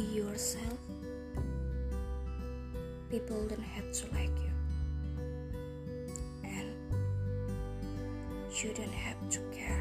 Be yourself, people don't have to like you. And you don't have to care.